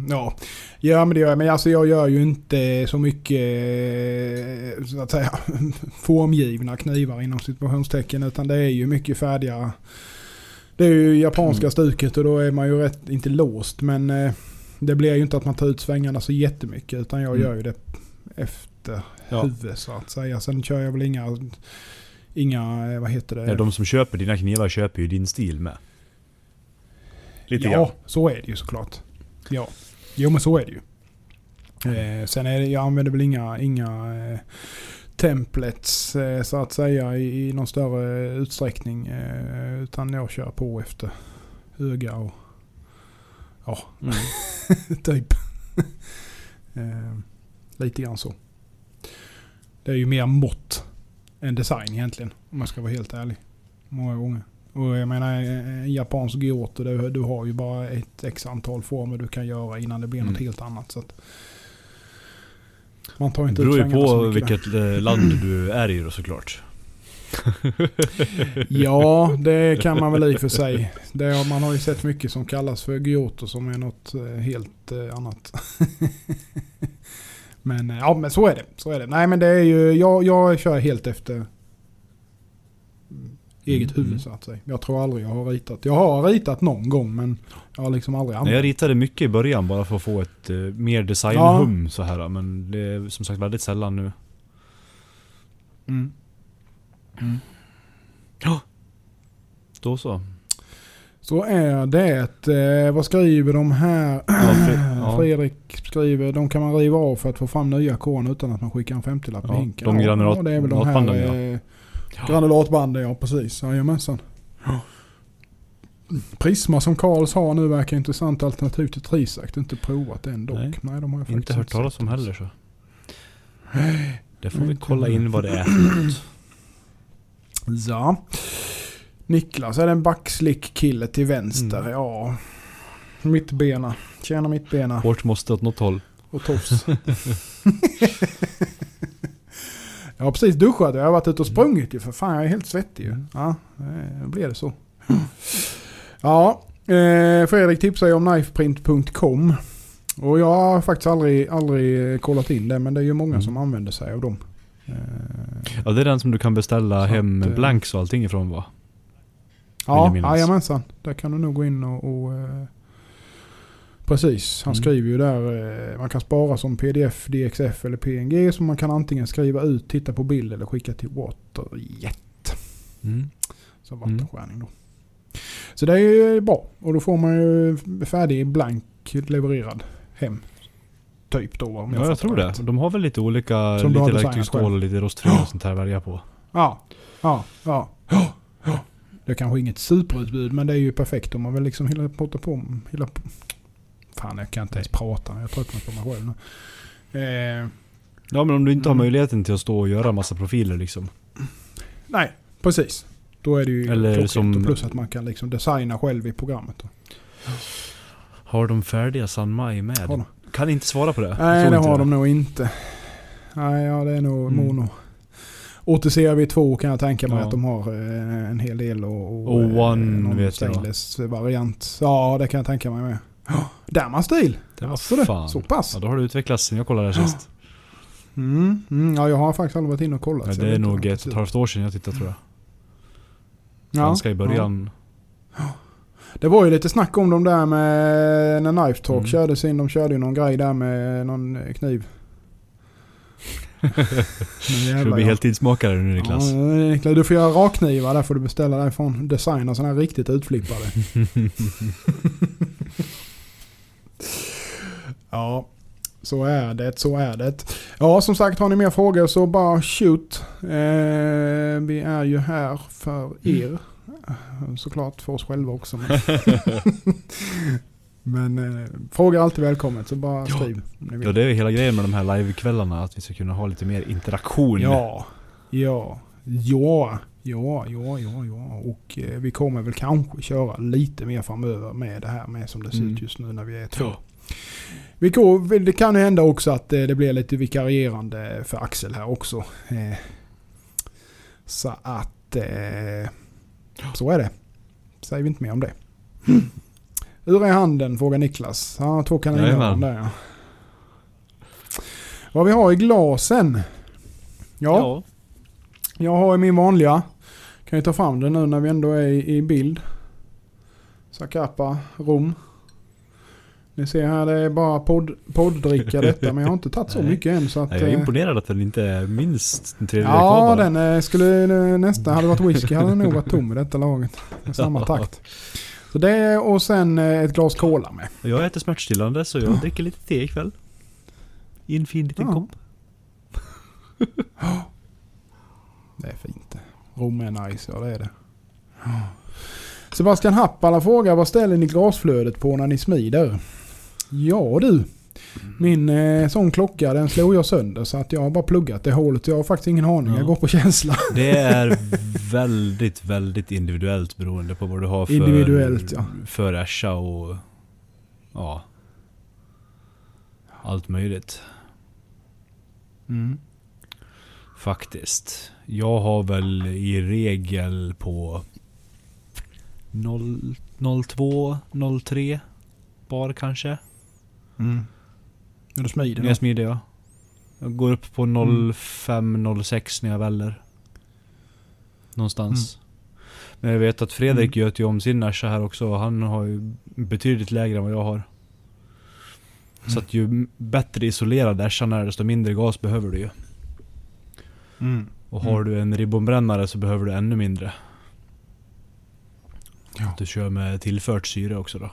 Ja. ja, men det gör jag. Men alltså jag gör ju inte så mycket så att säga formgivna knivar inom situationstecken. Utan det är ju mycket färdiga. Det är ju japanska Mm. stuket och då är man ju rätt, inte låst. Men eh, det blir ju inte att man tar ut svängarna så jättemycket. Utan jag Mm. gör ju det efter Ja. huvudet så att säga. Sen kör jag väl inga, inga eh, vad heter det? Ja, de som köper dina knivar köper ju din stil med. Lite ja, grann. så är det ju såklart. Ja, jo men så är det ju. Eh, sen är det, jag använder väl inga, inga eh, templates eh, så att säga i, i någon större utsträckning. Eh, utan jag kör på efter öga och ja. Mm. typ. eh, lite grann så. Det är ju mer mått än design egentligen. Om jag ska vara helt ärlig. Många gånger. Och jag menar en japansk Gyoto, du, du har ju bara ett x antal former du kan göra innan det blir något Mm. helt annat. Så man tar Det inte ut beror ju på mycket där. vilket eh, land du är i då såklart. Ja, det kan man väl i och för sig. Det, man har ju sett mycket som kallas för Gyoto som är något eh, helt eh, annat. men eh, ja, men så är det. Så är det. Nej, men det är ju, jag, jag kör helt efter mm, eget Mm, huvud mm. så att säga. Jag tror aldrig jag har ritat. Jag har ritat någon gång men jag har liksom aldrig använt jag ritade mycket i början bara för att få ett eh, mer designhum så här men det är som sagt väldigt sällan nu. Mm. Då så. Så är det. Eh, vad skriver de här? Ja. Fredrik skriver de kan man riva av för att få fram nya korn utan att man skickar en 50-lapp i Ja, hinken. de granulat- det är väl de här eh, granulatbanden, ja precis. Jajamensan. Prisma som Karls har nu verkar intressant alternativ till Trisact. Inte provat det än dock. Nej, Nej, de har jag faktiskt Inte hört talas om heller så. Det får vi kolla in vad det är för något. Ja. Niklas, är det en backslick kille till vänster? Mm. Ja. Mittbena. Tjena mittbena. Hårt måste åt något håll. Och tofs. jag har precis duschat. Jag har varit ute och sprungit ju. För fan, jag är helt svettig ju. Mm. Ja, eh, då blir det så. Ja, eh, Fredrik tipsar ju om knifeprint.com. Och jag har faktiskt aldrig, aldrig kollat in det. Men det är ju många Mm. som använder sig av dem. Ja det är den som du kan beställa Så hem att, eh, blanks och allting ifrån va? Ja, jajamensan. Där kan du nog gå in och... och eh, precis, han Mm. skriver ju där. Eh, man kan spara som pdf, dxf eller png. Så man kan antingen skriva ut, titta på bild eller skicka till Waterjet. Mm. Som Mm. vattenskärning då. Så det är ju bra. Och då får man ju färdig blank levererad hem. Typ då om Ja jag tror det. rätt. De har väl lite olika, Som har lite själv. och lite rostfria och sånt här att välja på. Ja, ja, ja. ja. Det är kanske inget superutbud men det är ju perfekt om man vill liksom hilla på, på, på. Fan jag kan inte ens prata. Jag tröttnar på mig själv nu. Eh, Ja men om du inte har Mm. möjligheten till att stå och göra massa profiler liksom. nej, precis. Då är det ju Eller som- plus att man kan liksom designa själv i programmet. Då. Har de färdiga San Mai med? Har de? Kan inte svara på det. Jag Nej det har de nog inte. Nej ja det är nog Mm. mono. OTCRV2 kan jag tänka mig Ja. att de har eh, en hel del och, och O1 någon vet jag. stainless variant. Ja det kan jag tänka mig med. Oh, Derma-stil. Det var Alltså det, fan. Så pass. Ja, då har du utvecklats sen jag kollade sist. Mm, mm, ja, jag har faktiskt aldrig varit inne och kollat. Ja, jag det är vet nog ett och det ett halvt år sedan jag tittade tror jag. Ja, Ganska i början. Det var ju lite snack om dem där med när Knife Talk Mm. körde sin. De körde ju någon grej där med någon eh, kniv. Ska du bli heltidsmakare nu Niklas? Ja, Niklas, du får göra rakknivar där får du beställa därifrån. Designa sådana här riktigt utflippade. ja, så är det, så är det. Ja, som sagt har ni mer frågor så bara shoot. Eh, vi är ju här för er. Såklart för oss själva också. Men, eh, fråga är alltid välkommet så bara Ja. skriv. vill. Ja det är hela grejen med de här livekvällarna, att vi ska kunna ha lite mer interaktion. Ja, ja, ja, ja, ja, ja, ja. Och eh, vi kommer väl kanske köra lite mer framöver med det här med som det ser Mm. ut just nu när vi är två. Ja. Vi går, det kan ju hända också att eh, det blir lite vikarierande för Axel här också. Eh, Så att eh, så är det. Säger vi inte mer om det. Hur är handen? Frågar Niklas. Han har två kaniner där ja. Vad vi har i glasen? Ja, jag har i min vanliga. Kan ju ta fram den nu när vi ändå är i, i bild. Zacapa, rom. Ni ser här det är bara podd, podddricka detta men jag har inte tagit så mycket än så att... Jag är eh, imponerad att den inte är minst en tredjedel kvar Ja, bara. den eh, skulle eh, nästan, hade varit whisky hade den nog varit tom i detta laget. I samma takt. Så det och sen ett glas cola med. Jag äter smärtstillande så jag dricker lite te ikväll. I en fin liten Ja. kopp. Det är fint det. Rom är nice, ja det är det. Sebastian Happala frågar vad ställer ni glasflödet på när ni smider? Ja du. Min eh, sån klocka den slog jag sönder så att jag har bara pluggat det hålet. Jag har faktiskt ingen aning. Ja. Jag går på känsla. Det är väldigt, väldigt individuellt beroende på vad du har för, Individuellt, ja. för Asha och ja, allt möjligt. Mm. Faktiskt. Jag har väl i regel på 0, 02, 03 bar kanske. Mm. Är du smidig När jag smider jag. Jag går upp på Mm. 05, 06 när jag väller. Någonstans. Men jag vet att Fredrik Mm. göt ju om sin Asha här också. Han har ju betydligt lägre än vad jag har. Så Mm. att ju bättre isolerad Ashan är desto mindre gas behöver du ju. Mm. Och har du en ribbonbrännare så behöver du ännu mindre. Ja. Du kör med tillfört syre också då.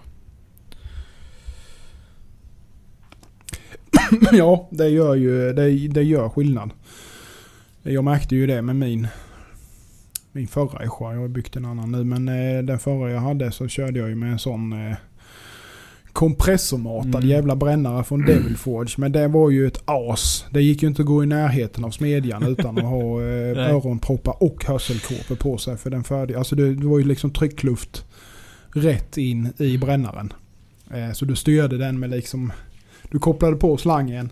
ja, det gör ju det, det gör skillnad. Jag märkte ju det med min, min förra Escha. Jag har byggt en annan nu. Men eh, den förra jag hade så körde jag ju med en sån eh, kompressormatad Mm. jävla brännare från Devil Forge. Men det var ju ett as. Det gick ju inte att gå i närheten av smedjan utan att ha eh, öronproppar och hörselkåpor på sig. För den färdig. Alltså det, det var ju liksom tryckluft rätt in i brännaren. Eh, så du styrde den med liksom du kopplade på slangen.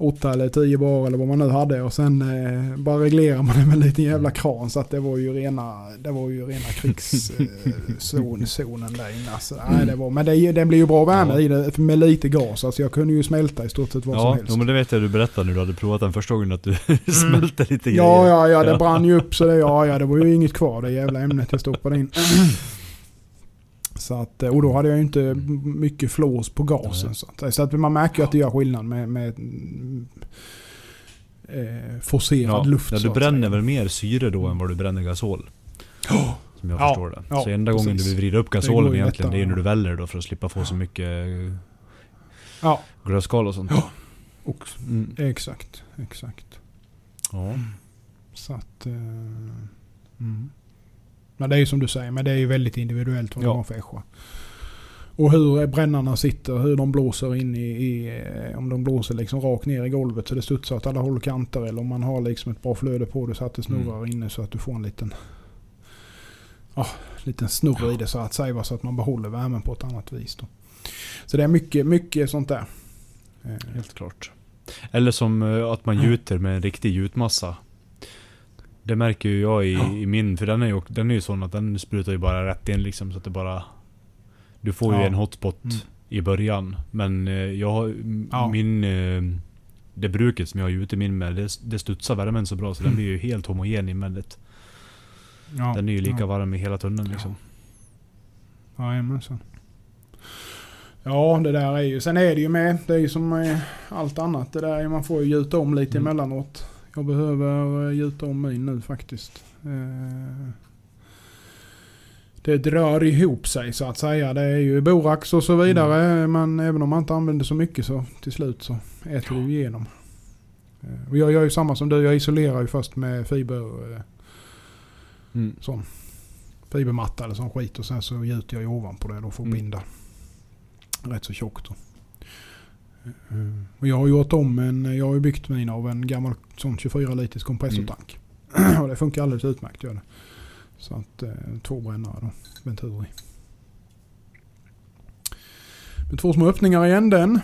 8 eller 10 bar eller vad man nu hade och sen eh, bara reglerar man det med en liten jävla kran så att det var ju rena, det var ju rena krigszonen zonen där inne. Alltså, nej, det var, men det, det blir ju bra värme Ja. i det med lite gas. Alltså jag kunde ju smälta i stort sett vad som Ja, helst. jo, men det vet jag du berättade när du hade provat den första gången att du smälte lite Mm. Ja, grejer. ja, ja, det Ja. brann ju upp så det, ja, ja, det var ju inget kvar det jävla ämnet jag stoppade in. Så att, och då hade jag ju inte mycket flås på gasen. Så att, så att man märker ju att det gör skillnad med, med mm, eh, forcerad Ja, luft. ja, du bränner väl mer syre då än vad du bränner gasol? Ja. Som jag Ja, förstår det. ja, så enda gången precis. du vill vrida upp gasolen ju egentligen, det är ju när du väller då för att slippa få så mycket eh, Ja, glödskal och sånt. Ja. och, Mm. exakt, exakt. Ja. Så att... Eh, mm. Men det är ju som du säger, men det är ju väldigt individuellt vad Ja. man har för Escha. Och hur brännarna sitter, hur de blåser in i, i eh, om de blåser liksom rakt ner i golvet så det studsar åt alla håll och kanter. Eller om man har liksom ett bra flöde på det så att det snurrar Mm. inne så att du får en liten, ja, liten snurr i det så att säga. Så att man behåller värmen på ett annat vis. Då. Så det är mycket, mycket sånt där. Eh, Helt klart. Eller som eh, att man Mm. gjuter med en riktig gjutmassa. Det märker ju jag i, Ja. i min, för den är, ju, den är ju sån att den sprutar ju bara rätt in liksom så att det bara... Du får ju Ja. en hotspot Mm. i början. Men eh, jag har, Ja. min... eh, Det bruket som jag har gjutit min med, det, det studsar värmen så bra så den Mm. blir ju helt homogen invändigt. ja, Den är ju lika varm i hela tunneln liksom. Jajamensan. Ja, det där är ju... Sen är det ju med. Det är ju som med allt annat. Det där är, man får ju gjuta om lite Mm. emellanåt. Jag behöver eh, gjuta om min nu faktiskt. Eh, Det drar ihop sig så att säga. Det är ju borax och så vidare. Mm. Men även om man inte använder så mycket så till slut så äter det ju igenom. Eh, Och jag gör ju samma som du. Jag isolerar ju först med fiber... Mm. sån fibermatta eller sån skit och sen så gjuter jag ju ovanpå det då för att Mm. binda rätt så tjockt. Eh, Och jag har gjort om en, jag har ju byggt min av en gammal sån 24 liters kompressortank. och det funkar alldeles utmärkt gör det. Så att eh, två brännare då, Venturi. Med två små öppningar i änden.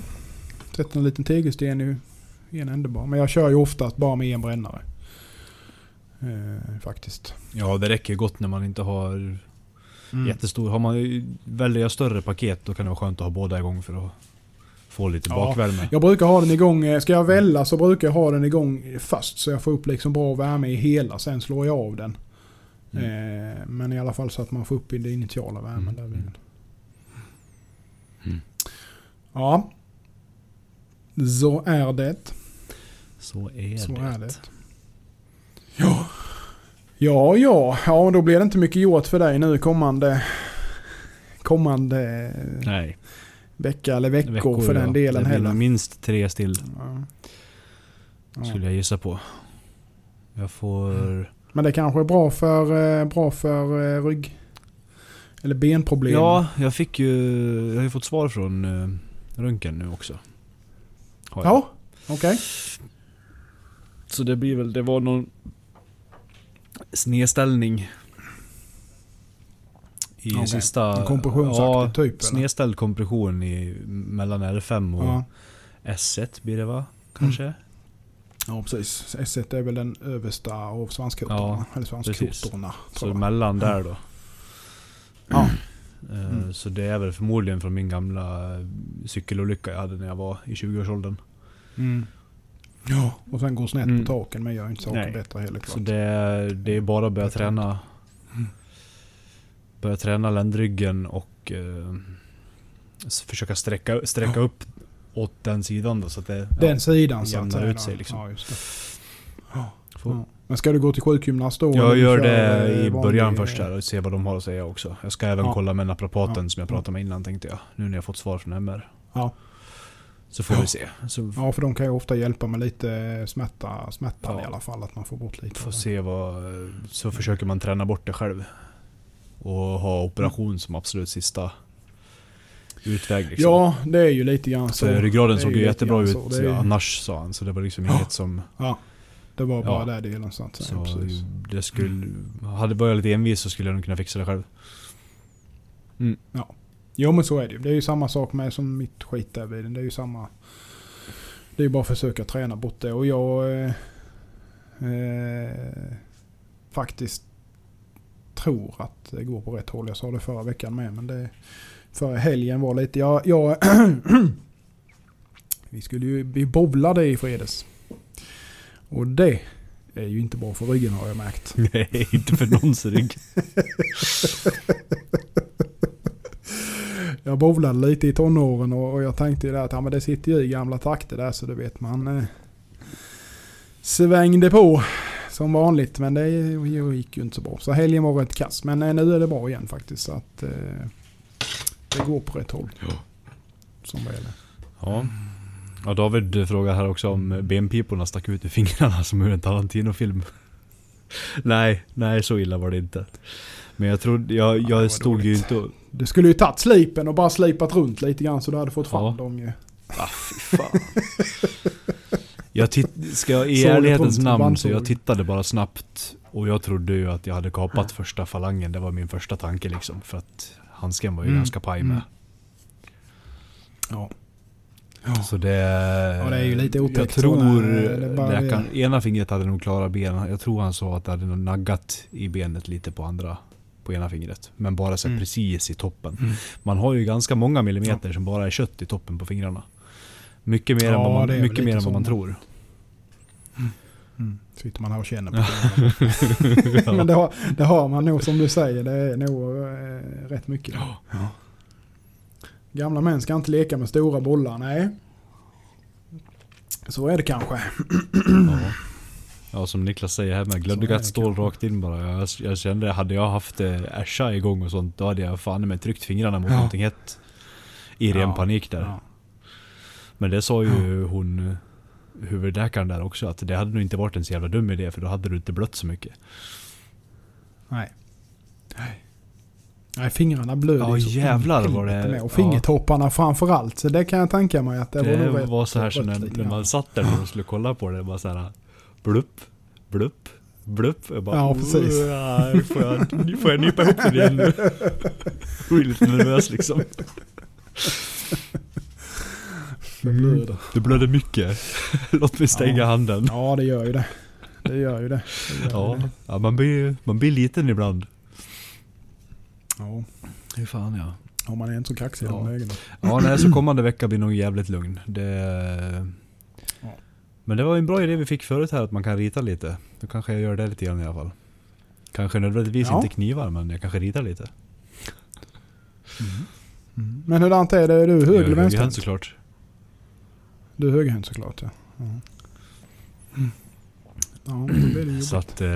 Sätter en liten tegelsten i en ände bara. Men jag kör ju oftast bara med en brännare. Eh, faktiskt. Ja, det räcker gott när man inte har Mm. jättestor. Har man jag större paket då kan det vara skönt att ha båda igång för att få lite Ja. bakvärme. Jag brukar ha den igång, eh, ska jag välla så brukar jag ha den igång först så jag får upp liksom bra värme i hela. Sen slår jag av den. Mm. Eh, men i alla fall så att man får upp i den initiala värmen. Mm. Där. Mm. Ja. Så är det. Så är Så det. är det. Ja. Ja, ja. Ja, då blir det inte mycket gjort för dig nu kommande, kommande Nej, vecka eller veckor, för den ja. delen Det blir heller. minst tre still, Ja. Ja. skulle jag gissa på. Jag får... Men det kanske är bra för, eh, bra för eh, rygg... Eller benproblem. Ja, jag fick ju... Jag har ju fått svar från eh, röntgen nu också. Har jag. Ja, okej. Så det blir väl, det var någon snedställning i Okej. sista... En kompressionsaktig typ, eller? snedställd kompression i, mellan R5 och Ja. S1 blir det va? Kanske? ja, precis. S1 är väl den översta av svanskotorna. Ja, eller svanskotorna. Så jag. mellan där då. Ja. Eh, Mm. Så det är väl förmodligen från min gamla eh, cykelolycka jag hade när jag var i 20-årsåldern. Mm. Ja, och sen går snett Mm. på taken men gör inte saken Nej. bättre heller Så klart. det, är- det är bara att börja träna. Börja träna ländryggen och eh, försöka sträcka, sträcka upp åt den sidan då så att det Den ja, sidan så att jämnar ut sig, liksom. Ja, just det. Ja. får- Ja. Men ska du gå till sjukgymnast då? Jag gör det eh, i vanlig- början först här och se vad de har att säga också. Jag ska även Ja. kolla med naprapaten Ja. som jag pratade med innan tänkte jag. Nu när jag fått svar från MR. Ja. Så får Ja. vi se. Så Ja, för de kan ju ofta hjälpa med lite smärta, smärtan Ja. i alla fall. Att man får bort lite. får se vad... Så försöker man träna bort det själv. Och ha operation som absolut sista utväg liksom. Ja, det är ju lite grann så. För ryggraden såg ju ju jättebra ut så. Är- annars sa han. Så det var liksom Ja. inget som... Ja, det var bara Ja. där delen så att säga. Så Precis. det skulle... Hade var jag lite envis så skulle jag nog kunna fixa det själv. Jo men så är det ju. Det är ju samma sak med som mitt skit där vid. Det är ju samma. Det är ju bara att försöka träna bort det. Och jag eh, eh, faktiskt tror att det går på rätt håll. Jag sa det förra veckan med. Men det förra helgen var lite... Jag, jag vi skulle ju... Vi bowlade i fredags. Och det är ju inte bra för ryggen har jag märkt. Nej, inte för någons rygg. Jag bowlade lite i tonåren och, jag tänkte ju där att ja, men det sitter ju i gamla takter där så du vet man eh, svängde på som vanligt men det gick ju inte så bra. Så helgen var rätt kass men eh, nu är det bra igen faktiskt så att eh, det går på rätt håll. Som väl är. Ja. ja. David frågar här också om benpiporna stack ut i fingrarna som ur en Tarantino-film. nej, nej så illa var det inte. Men jag trodde, jag, Ja, jag stod ju dåligt. inte och... Du skulle ju tagit slipen och bara slipat runt lite grann så du hade fått fram Ja. dem ju. Ah, fy fan. Jag ska i ärlighetens namn så jag tittade bara snabbt. Och jag trodde ju att jag hade kapat första falangen. Det var min första tanke liksom. För att handsken var ju Mm, ganska paj med. mm. Ja. Så det... Ja, det är ju lite otäckt Jag tror bara läkaren, är- ena fingret hade nog klarat benen. Jag tror han sa att det hade naggat i benet lite på andra. På ena fingret. Men bara så Mm. precis i toppen. Mm. Man har ju ganska många millimeter som bara är kött i toppen på fingrarna. Mycket mer än Ja, vad man, mycket mer än vad man tror. Mm. Sitter man här och känner på det. Men det har, det har man nog som du säger. Det är nog eh, rätt mycket. Ja. Gamla män ska inte leka med stora bollar. Nej. Så är det kanske. Ja. ja, som Niklas säger är glödgat det stål rakt in bara. Jag, jag kände, hade jag haft eh, Asha igång och sånt, då hade jag fan med tryckt fingrarna mot Ja. någonting hett. I ren panik där. Ja. Men det sa ju hon, eh, huvudläkaren där också, att det hade nog inte varit en så jävla dum idé för då hade du inte blött så mycket. Nej. Nej. Nej, fingrarna blöder Ja, så jävlar vad det- med. Och ja. fingertopparna framförallt. Så det kan jag tänka mig att det, Det, var rätt var så här rött när, när man satt där och skulle kolla på det, det var så här blupp, blupp, blupp. Jag bara, Ja, precis. "Åh, Nu får jag, får jag nypa ihop det igen nu. Jag är lite nervös liksom. Det blöder. Det blödde mycket. Låt mig stänga Ja. handen. Ja, det gör ju det. Det gör ju det. det, gör Ja, det. ja man, blir, man blir liten ibland. ja. Hur fan ja. Om man är inte så kaxig i Ja. de lägena. Ja, nej, så kommande vecka blir nog jävligt lugn. Det... Ja. Men det var en bra idé vi fick förut här, att man kan rita lite. Då kanske jag gör det lite grann i alla fall. Kanske nödvändigtvis Ja. inte knivar, men jag kanske ritar lite. Mm. Men hurdant är det? Är du höger eller Jag är vänsterhänt? såklart. Du är högerhänt såklart ja. Ja, ja då blir det Så att... Eh,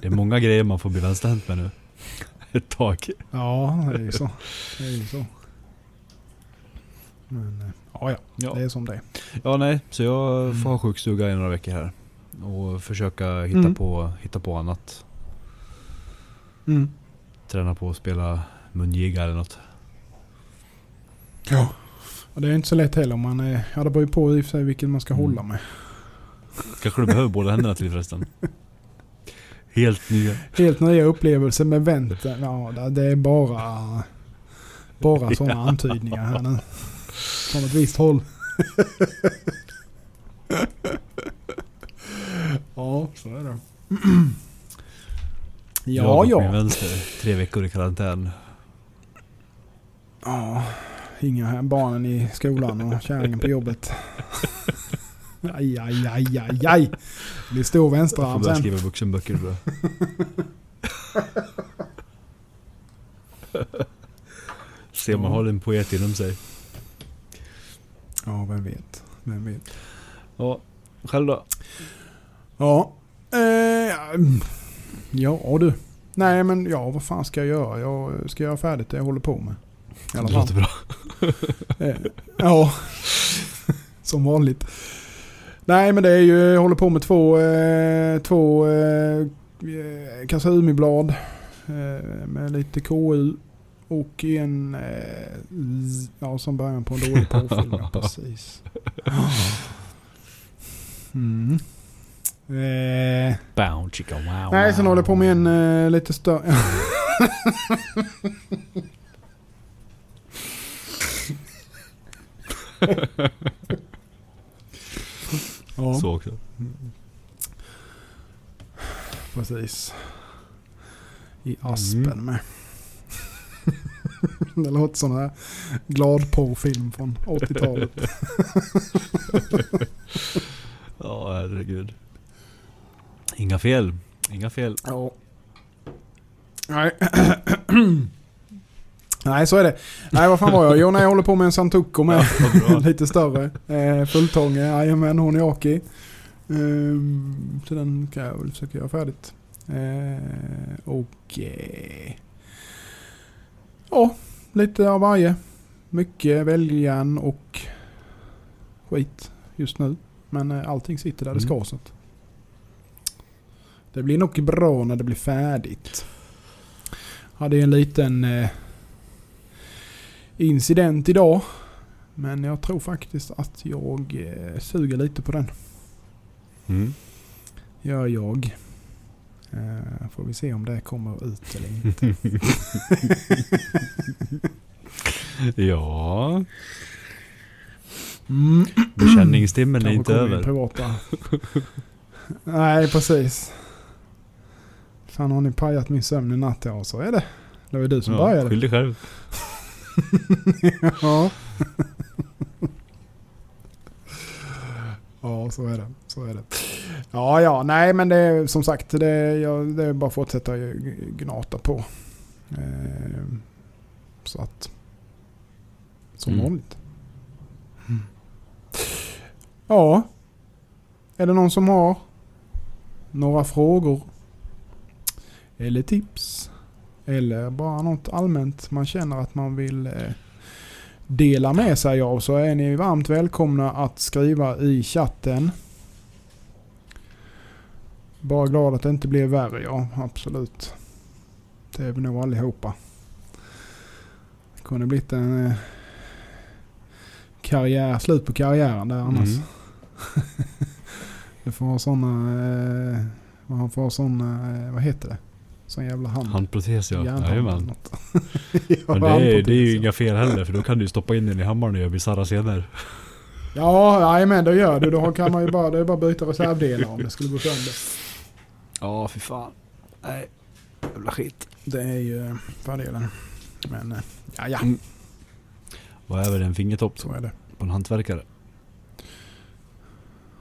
det är många grejer man får bli vänsterhänt med nu. Ett tag. Ja, det är ju så. Det är ju så. Men eh, ja, ja. Ja. Det är som det är. ja, nej. Så jag Mm. får ha sjukstuga i några veckor här. Och försöka hitta, Mm. på, hitta på annat. Mm. Träna på att spela mungiga eller något. Ja. Och det är inte så lätt heller man är... Ja det beror ju på i och för sig vilken man ska Mm. hålla med. Kanske du behöver båda händerna till förresten. Helt nya. Helt nya upplevelser med vänten. Ja det- är bara... Bara sådana antydningar här nu. Från ett visst håll. ja, så är det. Ja, jag och min ja. vänster. Tre veckor i karantän. Ja, inga här barnen i skolan och kärringen på jobbet. Aj, aj, aj, aj, aj. Det blir stor Jag får vänsterarm börja sen. skriva vuxenböcker bra. Se man har en poet inom sig. Ja, vem vet. Vem vet. Ja, själv då? Ja. Eh, ja du. Nej men ja, vad fan ska jag göra? Jag ska göra färdigt det jag håller på med. I alla Det fall. låter bra. Eh, ja. Som vanligt. Nej men det är ju, jag håller på med två, eh, två eh, Kasumi-blad. Eh, med lite KU. Och en, eh, ja som början på en dålig porrfilm. ja, precis. Mm. Eh, Bow, chicka, wow, nej, sen håller jag på med en eh, lite större... ja, Så också. precis. I Aspen med. det låter som en här glad porrfilm från 80-talet. Ja, herregud. Inga fel. Inga fel. Ja. Nej. Nej, så är det. Nej, vad fan var jag? Jo, nej, jag håller på med en Santuko med. Bra. Lite större. Eh, Fulltånge, jajamän, Honiaki. Ehm, så den kan jag väl försöka göra färdigt. Eh, och... Eh, ja, lite av varje. Mycket väljan och skit just nu. Men eh, allting sitter där det ska Mm. så att Det blir nog bra när det blir färdigt. Hade ju en liten eh, incident idag. Men jag tror faktiskt att jag eh, suger lite på den. Mm. Gör jag. Eh, får vi se om det kommer ut eller inte. ja, Mm. bekänningstimmen är inte över. Nej, precis. Fan har ni pajat min sömn i natt? Ja, så är det. Det var ju du som Ja, började. skyll dig själv. Ja. ja, så är det. Så är det. Ja, ja, nej men det är som sagt, det är, jag, det är bara att fortsätta gnata på. Eh, så att... Som Mm. vanligt. Ja. Är det någon som har några frågor? Eller tips? Eller bara något allmänt man känner att man vill eh, dela med sig av så är ni varmt välkomna att skriva i chatten. Bara glad att det inte blev värre, ja absolut. Det är vi nog allihopa. Det kunde blivit en eh, karriär, slut på karriären där annars. Mm. Du får ha sådana, eh, man får ha sådana, vad heter det? Sån jävla hand. Handprotes ja. Jajamän. Men det är, det är ju inga fel heller för då kan du ju stoppa in den i hammaren och göra bisarra scener. Ja, men det gör du. Då kan man ju bara, det är bara byta reservdelar om det skulle gå sönder. Ja, fy fan. Nej, jävla skit. Det är ju eh, fördelen. Men eh, ja, ja, Mm. Vad är väl en fingertopp så är det. på en hantverkare?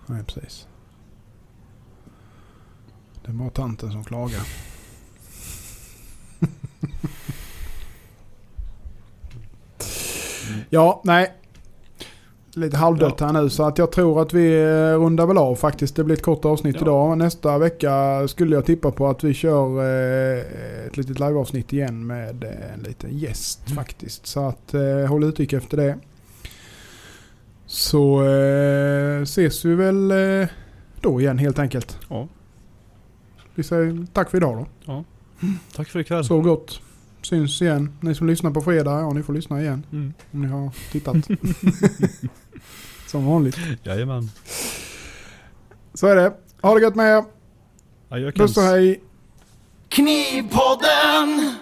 Nej, precis. Det är bara tanten som klagar. ja, nej. Lite halvdött här nu så att jag tror att vi eh, rundar väl av faktiskt. Det blir ett kort avsnitt Ja. idag. Nästa vecka skulle jag tippa på att vi kör eh, ett litet liveavsnitt igen med eh, en liten gäst Mm. faktiskt. Så att håll utkik efter det. Så eh, ses vi väl eh, då igen helt enkelt. Ja. Vi säger tack för idag då. Tack för ikväll. Sov gott. syns igen. Ni som lyssnar på fredag, ja ni får lyssna igen. Mm. Om ni har tittat. som vanligt. Jajamän. Så är det. Ha det gött med er. Puss och hej. Knivpodden!